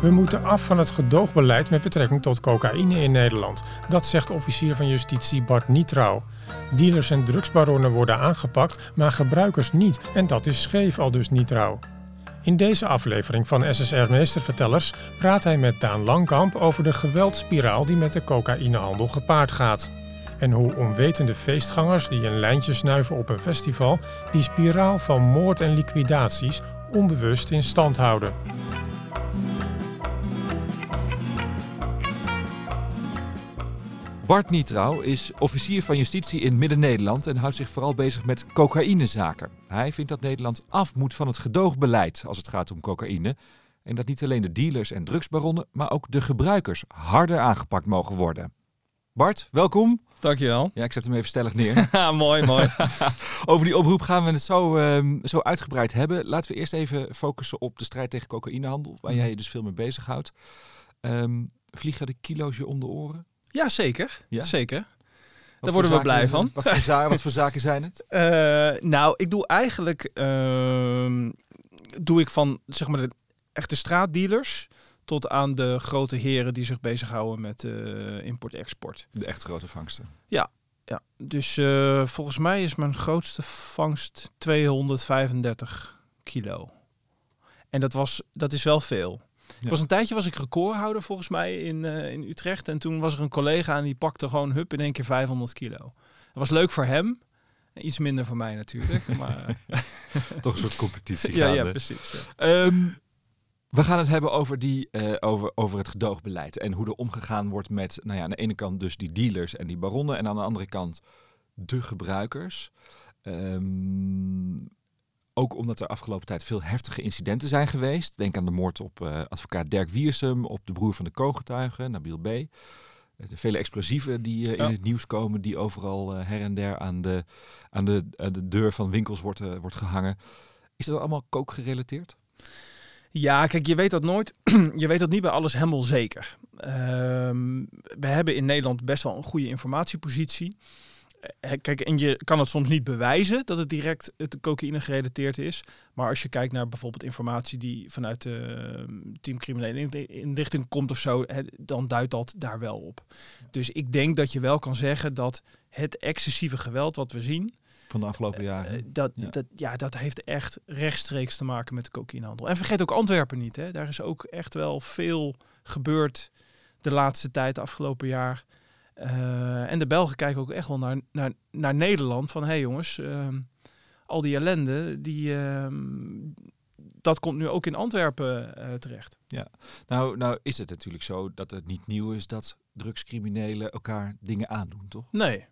We moeten af van het gedoogbeleid met betrekking tot cocaïne in Nederland. Dat zegt officier van justitie Bart Nietrouw. Dealers en drugsbaronnen worden aangepakt, maar gebruikers niet. En dat is scheef, al dus Nietrouw. In deze aflevering van SSR Meestervertellers praat hij met Daan Langkamp over de geweldspiraal die met de cocaïnehandel gepaard gaat. En hoe onwetende feestgangers die een lijntje snuiven op een festival die spiraal van moord en liquidaties onbewust in stand houden. Bart Nietrouw is officier van justitie in Midden-Nederland en houdt zich vooral bezig met cocaïnezaken. Hij vindt dat Nederland af moet van het gedoogbeleid als het gaat om cocaïne. En dat niet alleen de dealers en drugsbaronnen, maar ook de gebruikers harder aangepakt mogen worden. Bart, welkom. Dankjewel. Ja, ik zet hem even stellig neer. mooi, mooi. Over die oproep gaan we het zo, ehm, zo uitgebreid hebben. Laten we eerst even focussen op de strijd tegen cocaïnehandel, waar Mhm. jij je dus veel mee bezighoudt. Ehm vliegen de kilo's je om de oren? Ja, zeker. Ja? Zeker. Daar worden we blij van. Wat voor, za- wat voor zaken zijn het? Eh, nou, ik doe eigenlijk ehm, doe ik van zeg maar de echte straatdealers tot aan de grote heren die zich bezighouden met eh, import-export. De echt grote vangsten. Ja, dus eh, volgens mij is mijn grootste vangst 235 kilo. En dat, was, dat is wel veel. Ik was een tijdje was ik recordhouder volgens mij in, eh, in Utrecht. En toen was er een collega en die pakte gewoon hup in één keer 500 kilo. Dat was leuk voor hem. Iets minder voor mij natuurlijk. Maar, Toch een soort competitie ja, ja, precies. ja. Ehm, we gaan het hebben over, die, eh, over, over het gedoogbeleid. En hoe er omgegaan wordt met, nou ja, aan de ene kant dus die dealers en die baronnen. En aan de andere kant de gebruikers. Ehm, ook omdat er afgelopen tijd veel heftige incidenten zijn geweest. Denk aan de moord op eh, advocaat Dirk Wiersum, op de broer van de kooggetuige, Nabil B. Eh, De vele explosieven die eh, in Ja. het nieuws komen, die overal her en der aan de, aan de, aan de deur van winkels wordt, wordt gehangen. Is dat allemaal kookgerelateerd? Ja, kijk, je weet dat nooit. je weet dat niet bij alles helemaal zeker. Ehm, we hebben in Nederland best wel een goede informatiepositie. Eh, Kijk, en je kan het soms niet bewijzen dat het direct het cocaïne gerelateerd is. Maar als je kijkt naar bijvoorbeeld informatie die vanuit de team criminele in- inlichting komt of zo, dan duidt dat daar wel op. Dus ik denk dat je wel kan zeggen dat het excessieve geweld wat we zien, Van de afgelopen jaren. eh, dat, Ja. Dat, ja, dat heeft echt rechtstreeks te maken met de cocaïnehandel. En vergeet ook Antwerpen niet. Hè. Daar is ook echt wel veel gebeurd de laatste tijd, afgelopen jaar. Eh, en de Belgen kijken ook echt wel naar, naar, naar Nederland. Van hé hey jongens, ehm, al die ellende, die, ehm, dat komt nu ook in Antwerpen eh, terecht. Nou, nou is het natuurlijk zo dat het niet nieuw is dat drugscriminelen elkaar dingen aandoen, toch? Nee.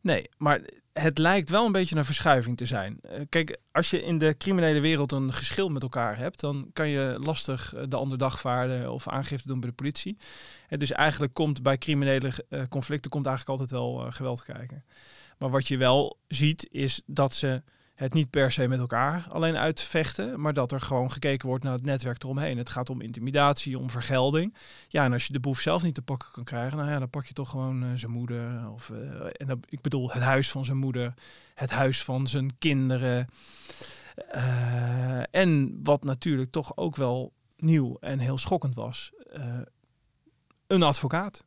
Nee, maar het lijkt wel een beetje een verschuiving te zijn. Eh, Kijk, als je in de criminele wereld een geschil met elkaar hebt, dan kan je lastig eh, de ander dagvaarden of aangifte doen bij de politie. En dus eigenlijk komt bij criminele eh, conflicten komt eigenlijk altijd wel eh, geweld kijken. Maar wat je wel ziet is dat ze het niet per se met elkaar alleen uitvechten, maar dat er gewoon gekeken wordt naar het netwerk eromheen. Het gaat om intimidatie, om vergelding. Ja, en als je de boef zelf niet te pakken kan krijgen, nou ja, dan pak je toch gewoon eh, zijn moeder. Of, eh, en ik bedoel het huis van zijn moeder, het huis van zijn kinderen. Eh, en wat natuurlijk toch ook wel nieuw en heel schokkend was, een advocaat.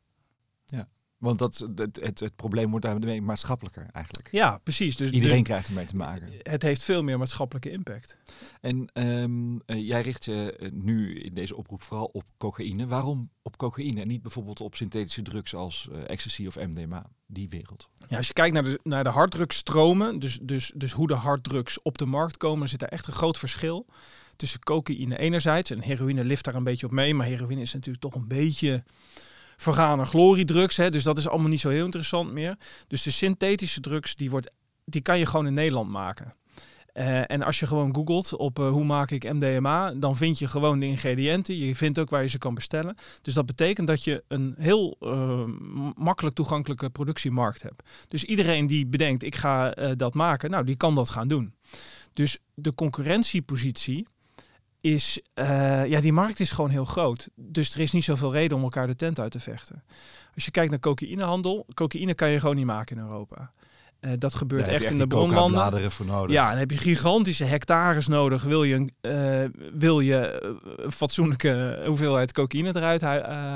Want dat, het, het, het probleem wordt daarmee maatschappelijker eigenlijk. Ja, precies. Dus, Iedereen dus krijgt ermee te maken. het heeft veel meer maatschappelijke impact. En ehm, eh, jij richt je eh, nu in deze oproep vooral op cocaïne. Waarom op cocaïne en niet bijvoorbeeld op synthetische drugs als eh, ecstasy of MDMA? Die wereld. Ja, als je kijkt naar de, naar de harddrugstromen, dus, dus, dus hoe de harddrugs op de markt komen, zit daar echt een groot verschil tussen cocaïne enerzijds en heroïne lift daar een beetje op mee. Maar heroïne is natuurlijk toch een beetje vergane gloriedrugs, hè, dus dat is allemaal niet zo heel interessant meer. Dus de synthetische drugs, die, wordt, die kan je gewoon in Nederland maken. Eh, en als je gewoon googelt op eh, hoe maak ik MDMA, dan vind je gewoon de ingrediënten. Je vindt ook waar je ze kan bestellen. Dus dat betekent dat je een heel eh, makkelijk toegankelijke productiemarkt hebt. Dus iedereen die bedenkt, ik ga dat maken, nou, die kan dat gaan doen. Dus de concurrentiepositie is, eh, ja, die markt is gewoon heel groot. Dus er is niet zoveel reden om elkaar de tent uit te vechten. Als je kijkt naar cocaïnehandel, cocaïne kan je gewoon niet maken in Europa. Eh, dat gebeurt echt in de bronlanden. voor nodig. Ja, dan heb je gigantische hectares nodig. Wil je, een, eh, wil je een fatsoenlijke hoeveelheid cocaïne eruit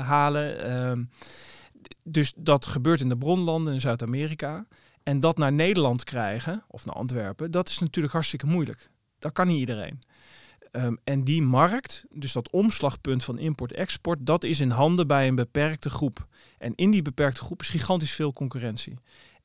halen? Ehm, dus dat gebeurt in de bronlanden in Zuid-Amerika. En dat naar Nederland krijgen, of naar Antwerpen, dat is natuurlijk hartstikke moeilijk. Dat kan niet iedereen. Ehm, en die markt, dus dat omslagpunt van import-export, dat is in handen bij een beperkte groep. En in die beperkte groep is gigantisch veel concurrentie.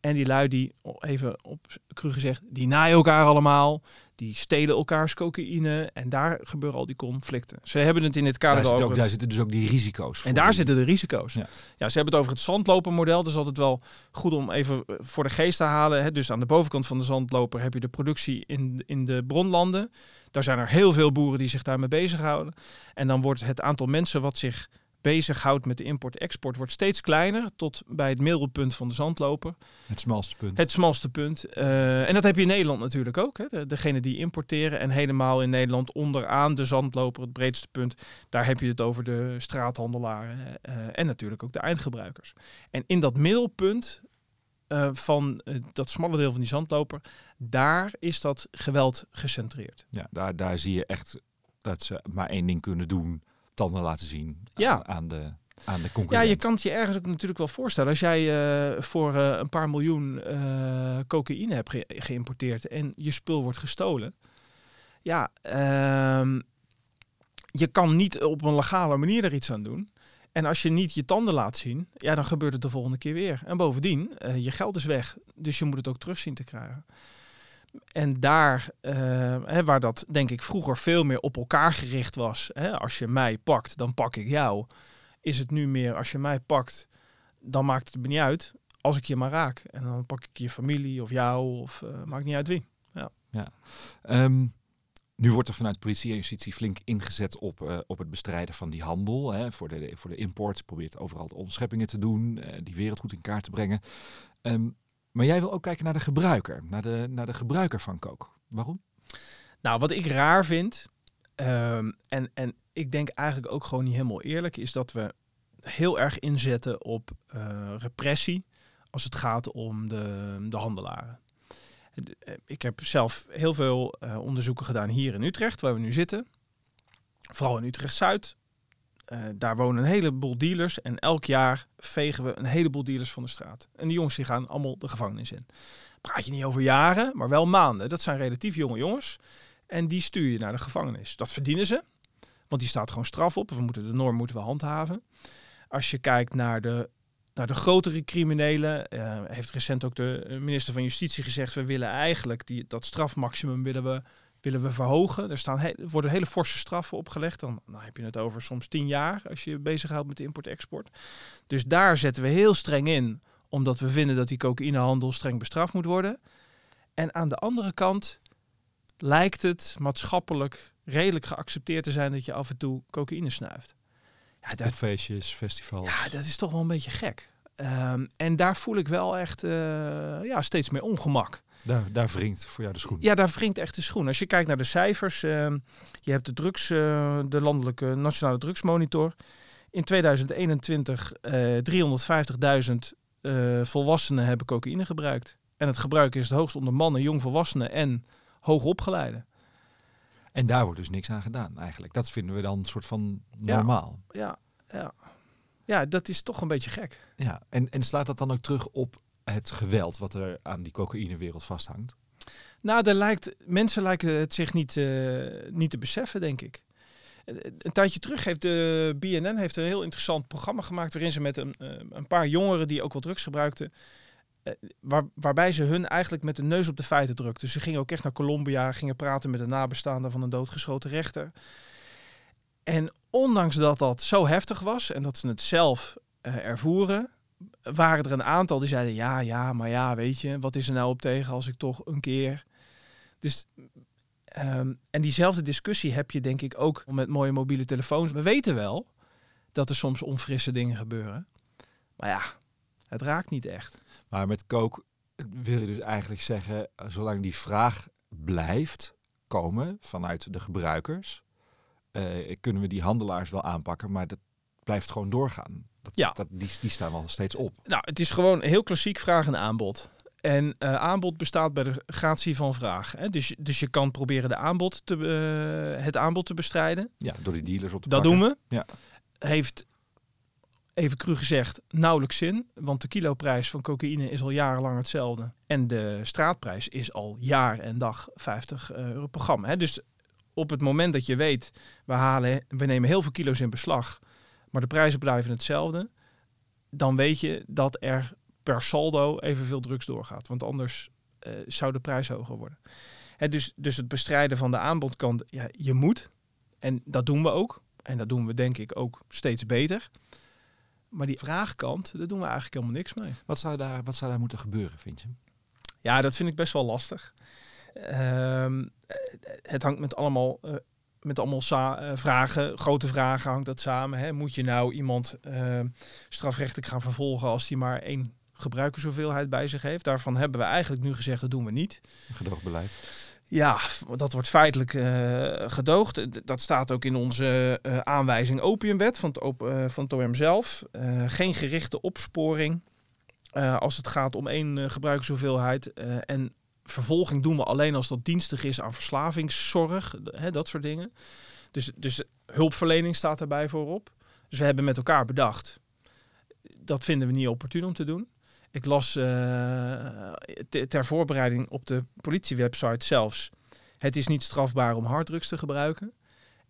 En die lui die, even op cru gezegd, die naaien elkaar allemaal. Die stelen elkaars cocaïne. En daar gebeuren al die conflicten. Ze hebben het in het kader Daar, over ook, het- daar zitten dus ook die risico's en daar die- zitten de risico's. Ja. Ja. ze hebben het over het zandlopermodel. Dat is altijd wel goed om even eh, voor de geest te halen. Hè. Dus aan de bovenkant van de zandloper heb je de productie in, in de bronlanden. Daar zijn er heel veel boeren die zich daarmee bezighouden. En dan wordt het aantal mensen wat zich bezighoudt met de import-export wordt steeds kleiner tot bij het middelpunt van de zandloper. Het smalste punt. Het smalste punt. Eh, en dat heb je in Nederland natuurlijk ook. Hè. De, degene die importeren en helemaal in Nederland onderaan de zandloper, het breedste punt. Daar heb je het over de straathandelaren eh, en natuurlijk ook de eindgebruikers. En in dat middelpunt eh, van dat smalle deel van die zandloper, daar is dat geweld gecentreerd. Ja, daar, daar zie je echt dat ze maar één ding kunnen doen. Tanden laten zien Ja. aan, aan de, aan de Ja, je kan het je ergens ook natuurlijk wel voorstellen. Als jij eh, voor eh, een paar miljoen eh, cocaïne hebt ge- geïmporteerd en je spul wordt gestolen. Ja, ehm, je kan niet op een legale manier er iets aan doen. En als je niet je tanden laat zien, ja, dan gebeurt het de volgende keer weer. En bovendien, je geld is weg. Dus je moet het ook terug zien te krijgen. En daar, eh, hè, waar dat denk ik vroeger veel meer op elkaar gericht was. Hè, als je mij pakt, dan pak ik jou is het nu meer als je mij pakt, dan maakt het me niet uit als ik je maar raak. En dan pak ik je familie of jou of eh, maakt niet uit wie. Ehm, nu wordt er vanuit politie en justitie flink ingezet op, eh, op het bestrijden van die handel. Hè, voor, de, voor de import. Probeert overal onderscheppingen te doen. die wereld goed in kaart te brengen. Ehm, maar jij wil ook kijken naar de gebruiker. Naar de, naar de gebruiker van coke. Waarom? Nou, wat ik raar vind, ehm, en, en ik denk eigenlijk ook gewoon niet helemaal eerlijk, is dat we heel erg inzetten op eh, repressie als het gaat om de, de handelaren. Eh, Ik heb zelf heel veel eh, onderzoeken gedaan hier in Utrecht, waar we nu zitten. Vooral in Utrecht-Zuid. Eh, daar wonen een heleboel dealers en elk jaar vegen we een heleboel dealers van de straat. En die jongens die gaan allemaal de gevangenis in. Praat je niet over jaren, maar wel maanden. Dat zijn relatief jonge jongens. En die stuur je naar de gevangenis. Dat verdienen ze, want die staat gewoon straf op. We moeten de norm moeten we handhaven. Als je kijkt naar de, naar de grotere criminelen, eh, heeft recent ook de minister van Justitie gezegd: we willen eigenlijk die, dat strafmaximum willen we, willen we verhogen. Er, staan er worden hele forse straffen opgelegd. Dan, dan heb je het over soms tien jaar als je je bezighoudt met import-export. Dus daar zetten we heel streng in, omdat we vinden dat die cocaïnehandel streng bestraft moet worden. En aan de andere kant lijkt het maatschappelijk redelijk geaccepteerd te zijn dat je af en toe cocaïne snuift. Ja, Op dat, feestjes, festivals. ja, dat is toch wel een beetje gek. Ehm, en daar voel ik wel echt eh, ja, steeds meer ongemak. Daar, daar wringt voor jou de schoen. Ja, daar wringt echt de schoen. Als je kijkt naar de cijfers, ehm, je hebt de drugs, eh, de landelijke nationale drugsmonitor. In 2021 eh 350.000 eh, volwassenen hebben cocaïne gebruikt. En het gebruik is het hoogst onder mannen, jongvolwassenen en hoogopgeleiden. En daar wordt dus niks aan gedaan eigenlijk. Dat vinden we dan een soort van Ja. normaal. Ja, ja. ja, dat is toch een beetje gek. Ja. En, en slaat dat dan ook terug op het geweld wat er aan die cocaïnewereld vasthangt? Nou, lijkt, mensen lijken het zich niet, eh, niet te beseffen, denk ik. Een tijdje terug heeft de BNN heeft een heel interessant programma gemaakt... waarin ze met een, eh, een paar jongeren die ook wel drugs gebruikten... eh, waar, waarbij ze hun eigenlijk met de neus op de feiten drukten. Ze gingen ook echt naar Colombia, gingen praten met de nabestaanden van een doodgeschoten rechter. En ondanks dat dat zo heftig was en dat ze het zelf eh, ervoeren... waren er een aantal die zeiden... ja, ja, maar ja, weet je, wat is er nou op tegen als ik toch een keer... Dus, ehm, en diezelfde discussie heb je denk ik ook met mooie mobiele telefoons. We weten wel dat er soms onfrisse dingen gebeuren. Maar ja, het raakt niet echt. Maar met coke wil je dus eigenlijk zeggen, eh, zolang die vraag blijft komen vanuit de gebruikers, eh, kunnen we die handelaars wel aanpakken, maar dat blijft gewoon doorgaan. Dat, Ja. dat, die, die staan wel steeds op. Nou, het is gewoon heel klassiek vraag en aanbod. En uh, aanbod bestaat bij de gratie van vraag. Hè? Dus, dus je kan proberen de aanbod te, uh, het aanbod te bestrijden. Ja, door die dealers op te Dat pakken. doen we. Ja. Heeft, even cru gezegd, nauwelijks zin. Want de kiloprijs van cocaïne is al jarenlang hetzelfde. En de straatprijs is al jaar en dag 50 euro per gram. Hè? Dus op het moment dat je weet, we, halen, we nemen heel veel kilo's in beslag, maar de prijzen blijven hetzelfde, dan weet je dat er per saldo evenveel drugs doorgaat. Want anders uh, zou de prijs hoger worden. Dus, dus het bestrijden van de aanbodkant, ja, je moet. En dat doen we ook. En dat doen we denk ik ook steeds beter. Maar die vraagkant, daar doen we eigenlijk helemaal niks mee. Wat zou daar, wat zou daar moeten gebeuren, vind je? Ja, dat vind ik best wel lastig. Uh, het hangt met allemaal, uh, met allemaal uh, vragen, grote vragen hangt dat samen. Hè? Moet je nou iemand uh, strafrechtelijk gaan vervolgen als die maar één gebruikershoeveelheid bij zich heeft? Daarvan hebben we eigenlijk nu gezegd, dat doen we niet. Gedoogbeleid. Ja, dat wordt feitelijk uh, gedoogd. Dat staat ook in onze uh, aanwijzing opiumwet van het, op, van het OM zelf. geen gerichte opsporing als het gaat om één gebruikershoeveelheid. en vervolging doen we alleen als dat dienstig is aan verslavingszorg, hè, dat soort dingen. Dus, dus hulpverlening staat daarbij voorop. Dus we hebben met elkaar bedacht, dat vinden we niet opportun om te doen. Ik las uh, ter voorbereiding op de politiewebsite zelfs, het is niet strafbaar om harddrugs te gebruiken.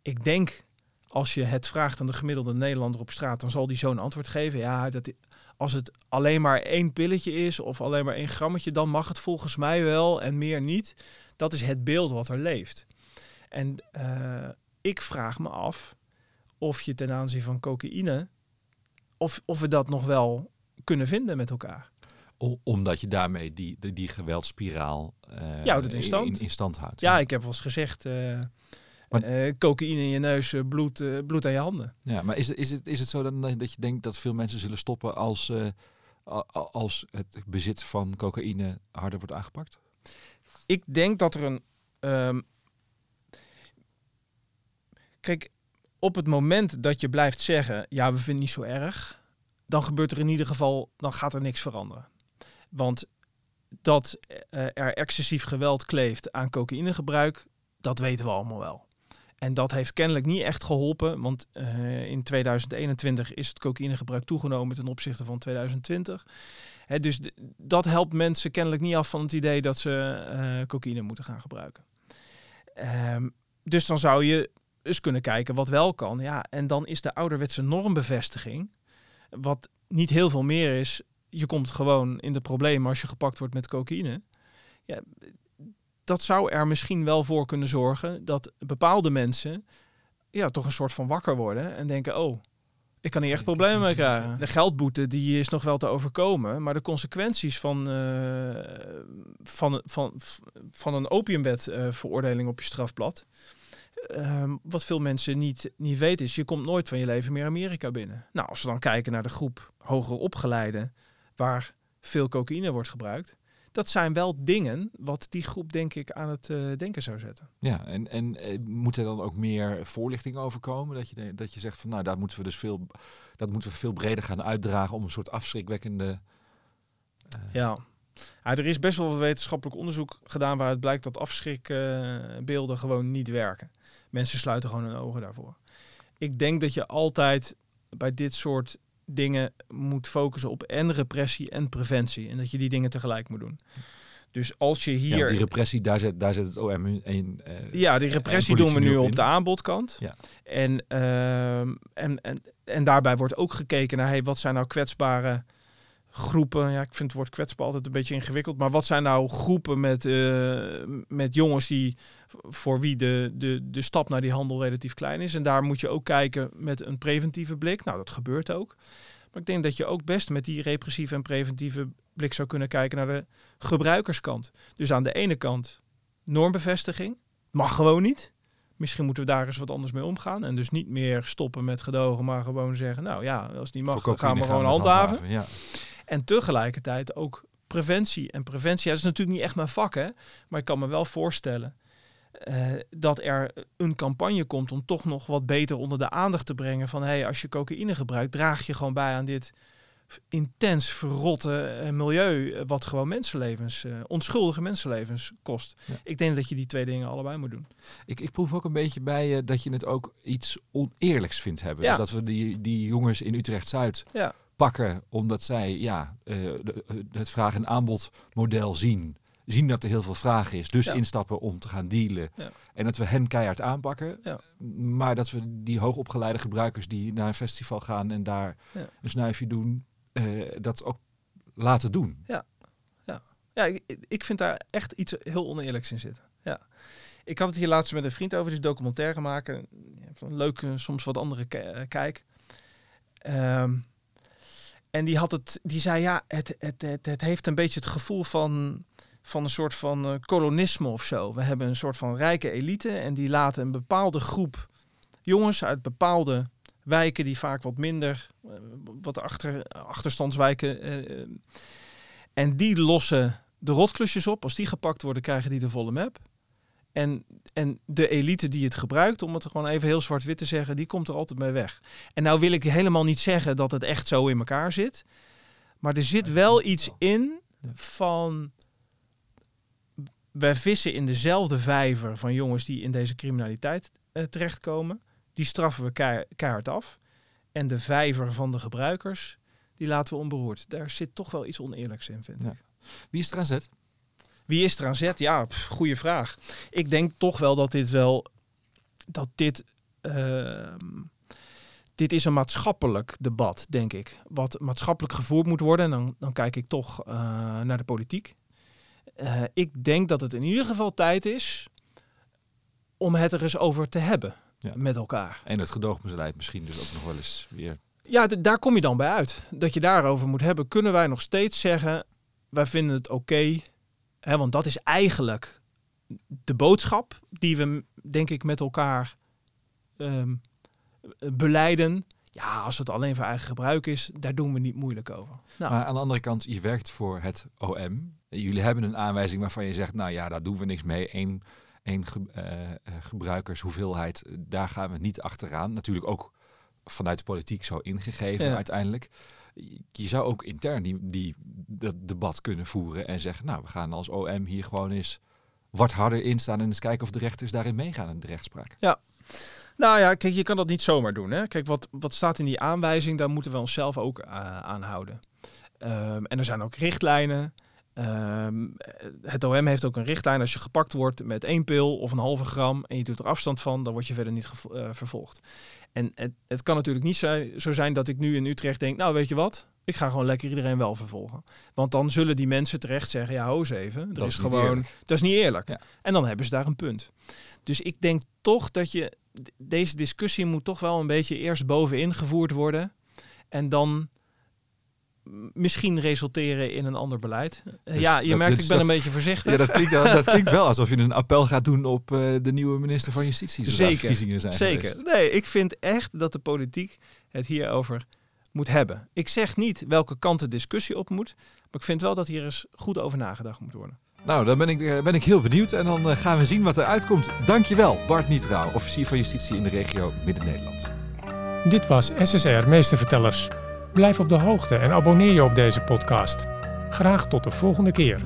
Ik denk, als je het vraagt aan de gemiddelde Nederlander op straat, dan zal die zo'n antwoord geven. Ja, dat, als het alleen maar één pilletje is of alleen maar één grammetje, dan mag het volgens mij wel en meer niet. Dat is het beeld wat er leeft. En uh, ik vraag me af of je ten aanzien van cocaïne, of, of we dat nog wel kunnen vinden met elkaar. O, omdat je daarmee die, die, die geweldspiraal uh, ja, dat in stand. In, in stand houdt. Ja, ik heb wel eens gezegd, uh, maar, uh, cocaïne in je neus, uh, bloed, uh, bloed aan je handen. Ja, maar is, is, het, is het zo dan dat je denkt dat veel mensen zullen stoppen als, als het bezit van cocaïne harder wordt aangepakt? Ik denk dat er een. Um, kijk, op het moment dat je blijft zeggen, ja, we vinden het niet zo erg, dan gebeurt er in ieder geval, dan gaat er niks veranderen. Want dat er excessief geweld kleeft aan cocaïnegebruik, dat weten we allemaal wel. En dat heeft kennelijk niet echt geholpen, want uh, in 2021 is het cocaïnegebruik toegenomen ten opzichte van 2020. Hè, dus dat helpt mensen kennelijk niet af van het idee dat ze uh, cocaïne moeten gaan gebruiken. Um, dus dan zou je eens kunnen kijken wat wel kan. Ja, en dan is de ouderwetse normbevestiging, wat niet heel veel meer is. Je komt gewoon in de problemen als je gepakt wordt met cocaïne. Ja, dat zou er misschien wel voor kunnen zorgen dat bepaalde mensen ja, toch een soort van wakker worden en denken, oh, ik kan hier echt problemen mee krijgen. De geldboete die is nog wel te overkomen, maar de consequenties van, uh, van, van, van een opiumwet uh, veroordeling op je strafblad, uh, wat veel mensen niet, niet weten is, je komt nooit van je leven meer Amerika binnen. Nou, als we dan kijken naar de groep hoger opgeleiden, waar veel cocaïne wordt gebruikt, dat zijn wel dingen wat die groep denk ik aan het uh, denken zou zetten. Ja, en, en uh, moet er dan ook meer voorlichting over komen? Dat je, dat je zegt van nou, daar moeten we dus veel, dat moeten we veel breder gaan uitdragen om een soort afschrikwekkende. Uh... Ja. ja, er is best wel wat wetenschappelijk onderzoek gedaan waaruit blijkt dat afschrikbeelden gewoon niet werken. Mensen sluiten gewoon hun ogen daarvoor. Ik denk dat je altijd bij dit soort dingen moet focussen op en repressie en preventie. En dat je die dingen tegelijk moet doen. Dus als je hier... Ja, die repressie, daar zet, daar zet het OM in. Uh, ja, die repressie doen we nu op in. de aanbodkant. Ja. En, uh, en, en, en daarbij wordt ook gekeken naar hey, wat zijn nou kwetsbare groepen. Ja, ik vind het woord kwetsbaar altijd een beetje ingewikkeld. Maar wat zijn nou groepen met, uh, met jongens die voor wie de, de, de stap naar die handel relatief klein is. En daar moet je ook kijken met een preventieve blik. Nou, dat gebeurt ook. Maar ik denk dat je ook best met die repressieve en preventieve blik zou kunnen kijken naar de gebruikerskant. Dus aan de ene kant normbevestiging. Mag gewoon niet. Misschien moeten we daar eens wat anders mee omgaan. En dus niet meer stoppen met gedogen, maar gewoon zeggen... nou ja, als het niet mag, dan gaan we gewoon handhaven. handhaven ja. En tegelijkertijd ook preventie. En preventie, ja, dat is natuurlijk niet echt mijn vak, hè. Maar ik kan me wel voorstellen uh, dat er een campagne komt om toch nog wat beter onder de aandacht te brengen van hey, als je cocaïne gebruikt, draag je gewoon bij aan dit intens verrotte eh, milieu, eh, wat gewoon mensenlevens, eh, onschuldige mensenlevens kost. Ja. Ik denk dat je die twee dingen allebei moet doen. Ik, ik proef ook een beetje bij je dat je het ook iets oneerlijks vindt hebben. Ja. Dus dat we die, die jongens in Utrecht-Zuid Ja. pakken omdat zij ja, eh, de- het vraag- en aanbodmodel zien. Zien dat er heel veel vraag is, dus Ja. instappen om te gaan dealen. Ja. En dat we hen keihard aanpakken. Ja. Maar dat we die hoogopgeleide gebruikers die naar een festival gaan en daar Ja. een snuifje doen, eh, dat ook laten doen. Ja, ik, ik vind daar echt iets heel oneerlijks in zitten. Ja. Ik had het hier laatst met een vriend over, die is documentaire maken. Een leuke, soms wat andere eh, kijk. Ehm, en die, had het, die zei, ja, het, het, het, het heeft een beetje het gevoel van, van een soort van eh, kolonisme of zo. We hebben een soort van rijke elite en die laten een bepaalde groep jongens uit bepaalde wijken, die vaak wat minder, eh, wat achter, achterstandswijken... eh, en die lossen de rotklusjes op. Als die gepakt worden, krijgen die de volle map. En, en de elite die het gebruikt, om het gewoon even heel zwart-wit te zeggen, die komt er altijd mee weg. En nou wil ik helemaal niet zeggen dat het echt zo in elkaar zit. Maar er zit wel iets in van... Wij vissen in dezelfde vijver van jongens die in deze criminaliteit eh, terechtkomen. Die straffen we kei- keihard af. En de vijver van de gebruikers, die laten we onberoerd. Daar zit toch wel iets oneerlijks in, vind Ja. ik. Wie is er aan zet? Wie is er aan zet? Ja, pff, goede vraag. Ik denk toch wel dat dit wel... Dat dit... ehm, dit is een maatschappelijk debat, denk ik. Wat maatschappelijk gevoerd moet worden. En dan, dan kijk ik toch eh, naar de politiek. Eh, ik denk dat het in ieder geval tijd is... om het er eens over te hebben Ja. met elkaar. En het gedoogmisleid misschien dus ook nog wel eens weer. Ja, daar kom je dan bij uit. Dat je daarover moet hebben. Kunnen wij nog steeds zeggen, wij vinden het oké. want dat is eigenlijk de boodschap die we, denk ik, met elkaar ehm, beleiden. Ja, als het alleen voor eigen gebruik is, daar doen we niet moeilijk over. Nou, Maar aan de andere kant, je werkt voor het OM. Jullie hebben een aanwijzing waarvan je zegt, nou ja, daar doen we niks mee. Eén, één ge- eh, gebruikershoeveelheid, eh, daar gaan we niet achteraan. Natuurlijk ook vanuit de politiek zo ingegeven Ja. uiteindelijk. Je zou ook intern die, die, dat debat kunnen voeren en zeggen, nou, we gaan als OM hier gewoon eens wat harder in staan en eens kijken of de rechters daarin meegaan in de rechtspraak. Nou ja, kijk, je kan dat niet zomaar doen. Hè? Kijk, wat, wat staat in die aanwijzing, daar moeten we onszelf ook eh, aan houden. Ehm, en er zijn ook richtlijnen. Ehm, het OM heeft ook een richtlijn. Als je gepakt wordt met één pil of een halve gram en je doet er afstand van, dan word je verder niet eh, vervolgd. En het, het kan natuurlijk niet zo, zo zijn dat ik nu in Utrecht denk, nou weet je wat, ik ga gewoon lekker iedereen wel vervolgen. Want dan zullen die mensen terecht zeggen, ja ho eens even, er Dat is, gewoon, eerlijk. dat is niet eerlijk. Ja. En dan hebben ze daar een punt. Dus ik denk toch dat je deze discussie moet toch wel een beetje eerst bovenin gevoerd worden. En dan misschien resulteren in een ander beleid. Eh, Dus ja, je dat- merkt, dus ik ben dat- een beetje voorzichtig. Ja, dat klinkt, wel- dat klinkt wel alsof je een appel gaat doen op eh, de nieuwe minister van Justitie. Zeker, verkiezingen zijn Zeker. geweest. Nee, ik vind echt dat de politiek het hierover moet hebben. Ik zeg niet welke kant de discussie op moet. Maar ik vind wel dat hier eens goed over nagedacht moet worden. Nou, dan ben ik, eh, ben ik heel benieuwd en dan gaan we zien wat er uitkomt. Dankjewel, Bart Nietrouw, officier van Justitie in de regio Midden-Nederland. Dit was SSR Meestervertellers. Blijf op de hoogte en abonneer je op deze podcast. Graag tot de volgende keer.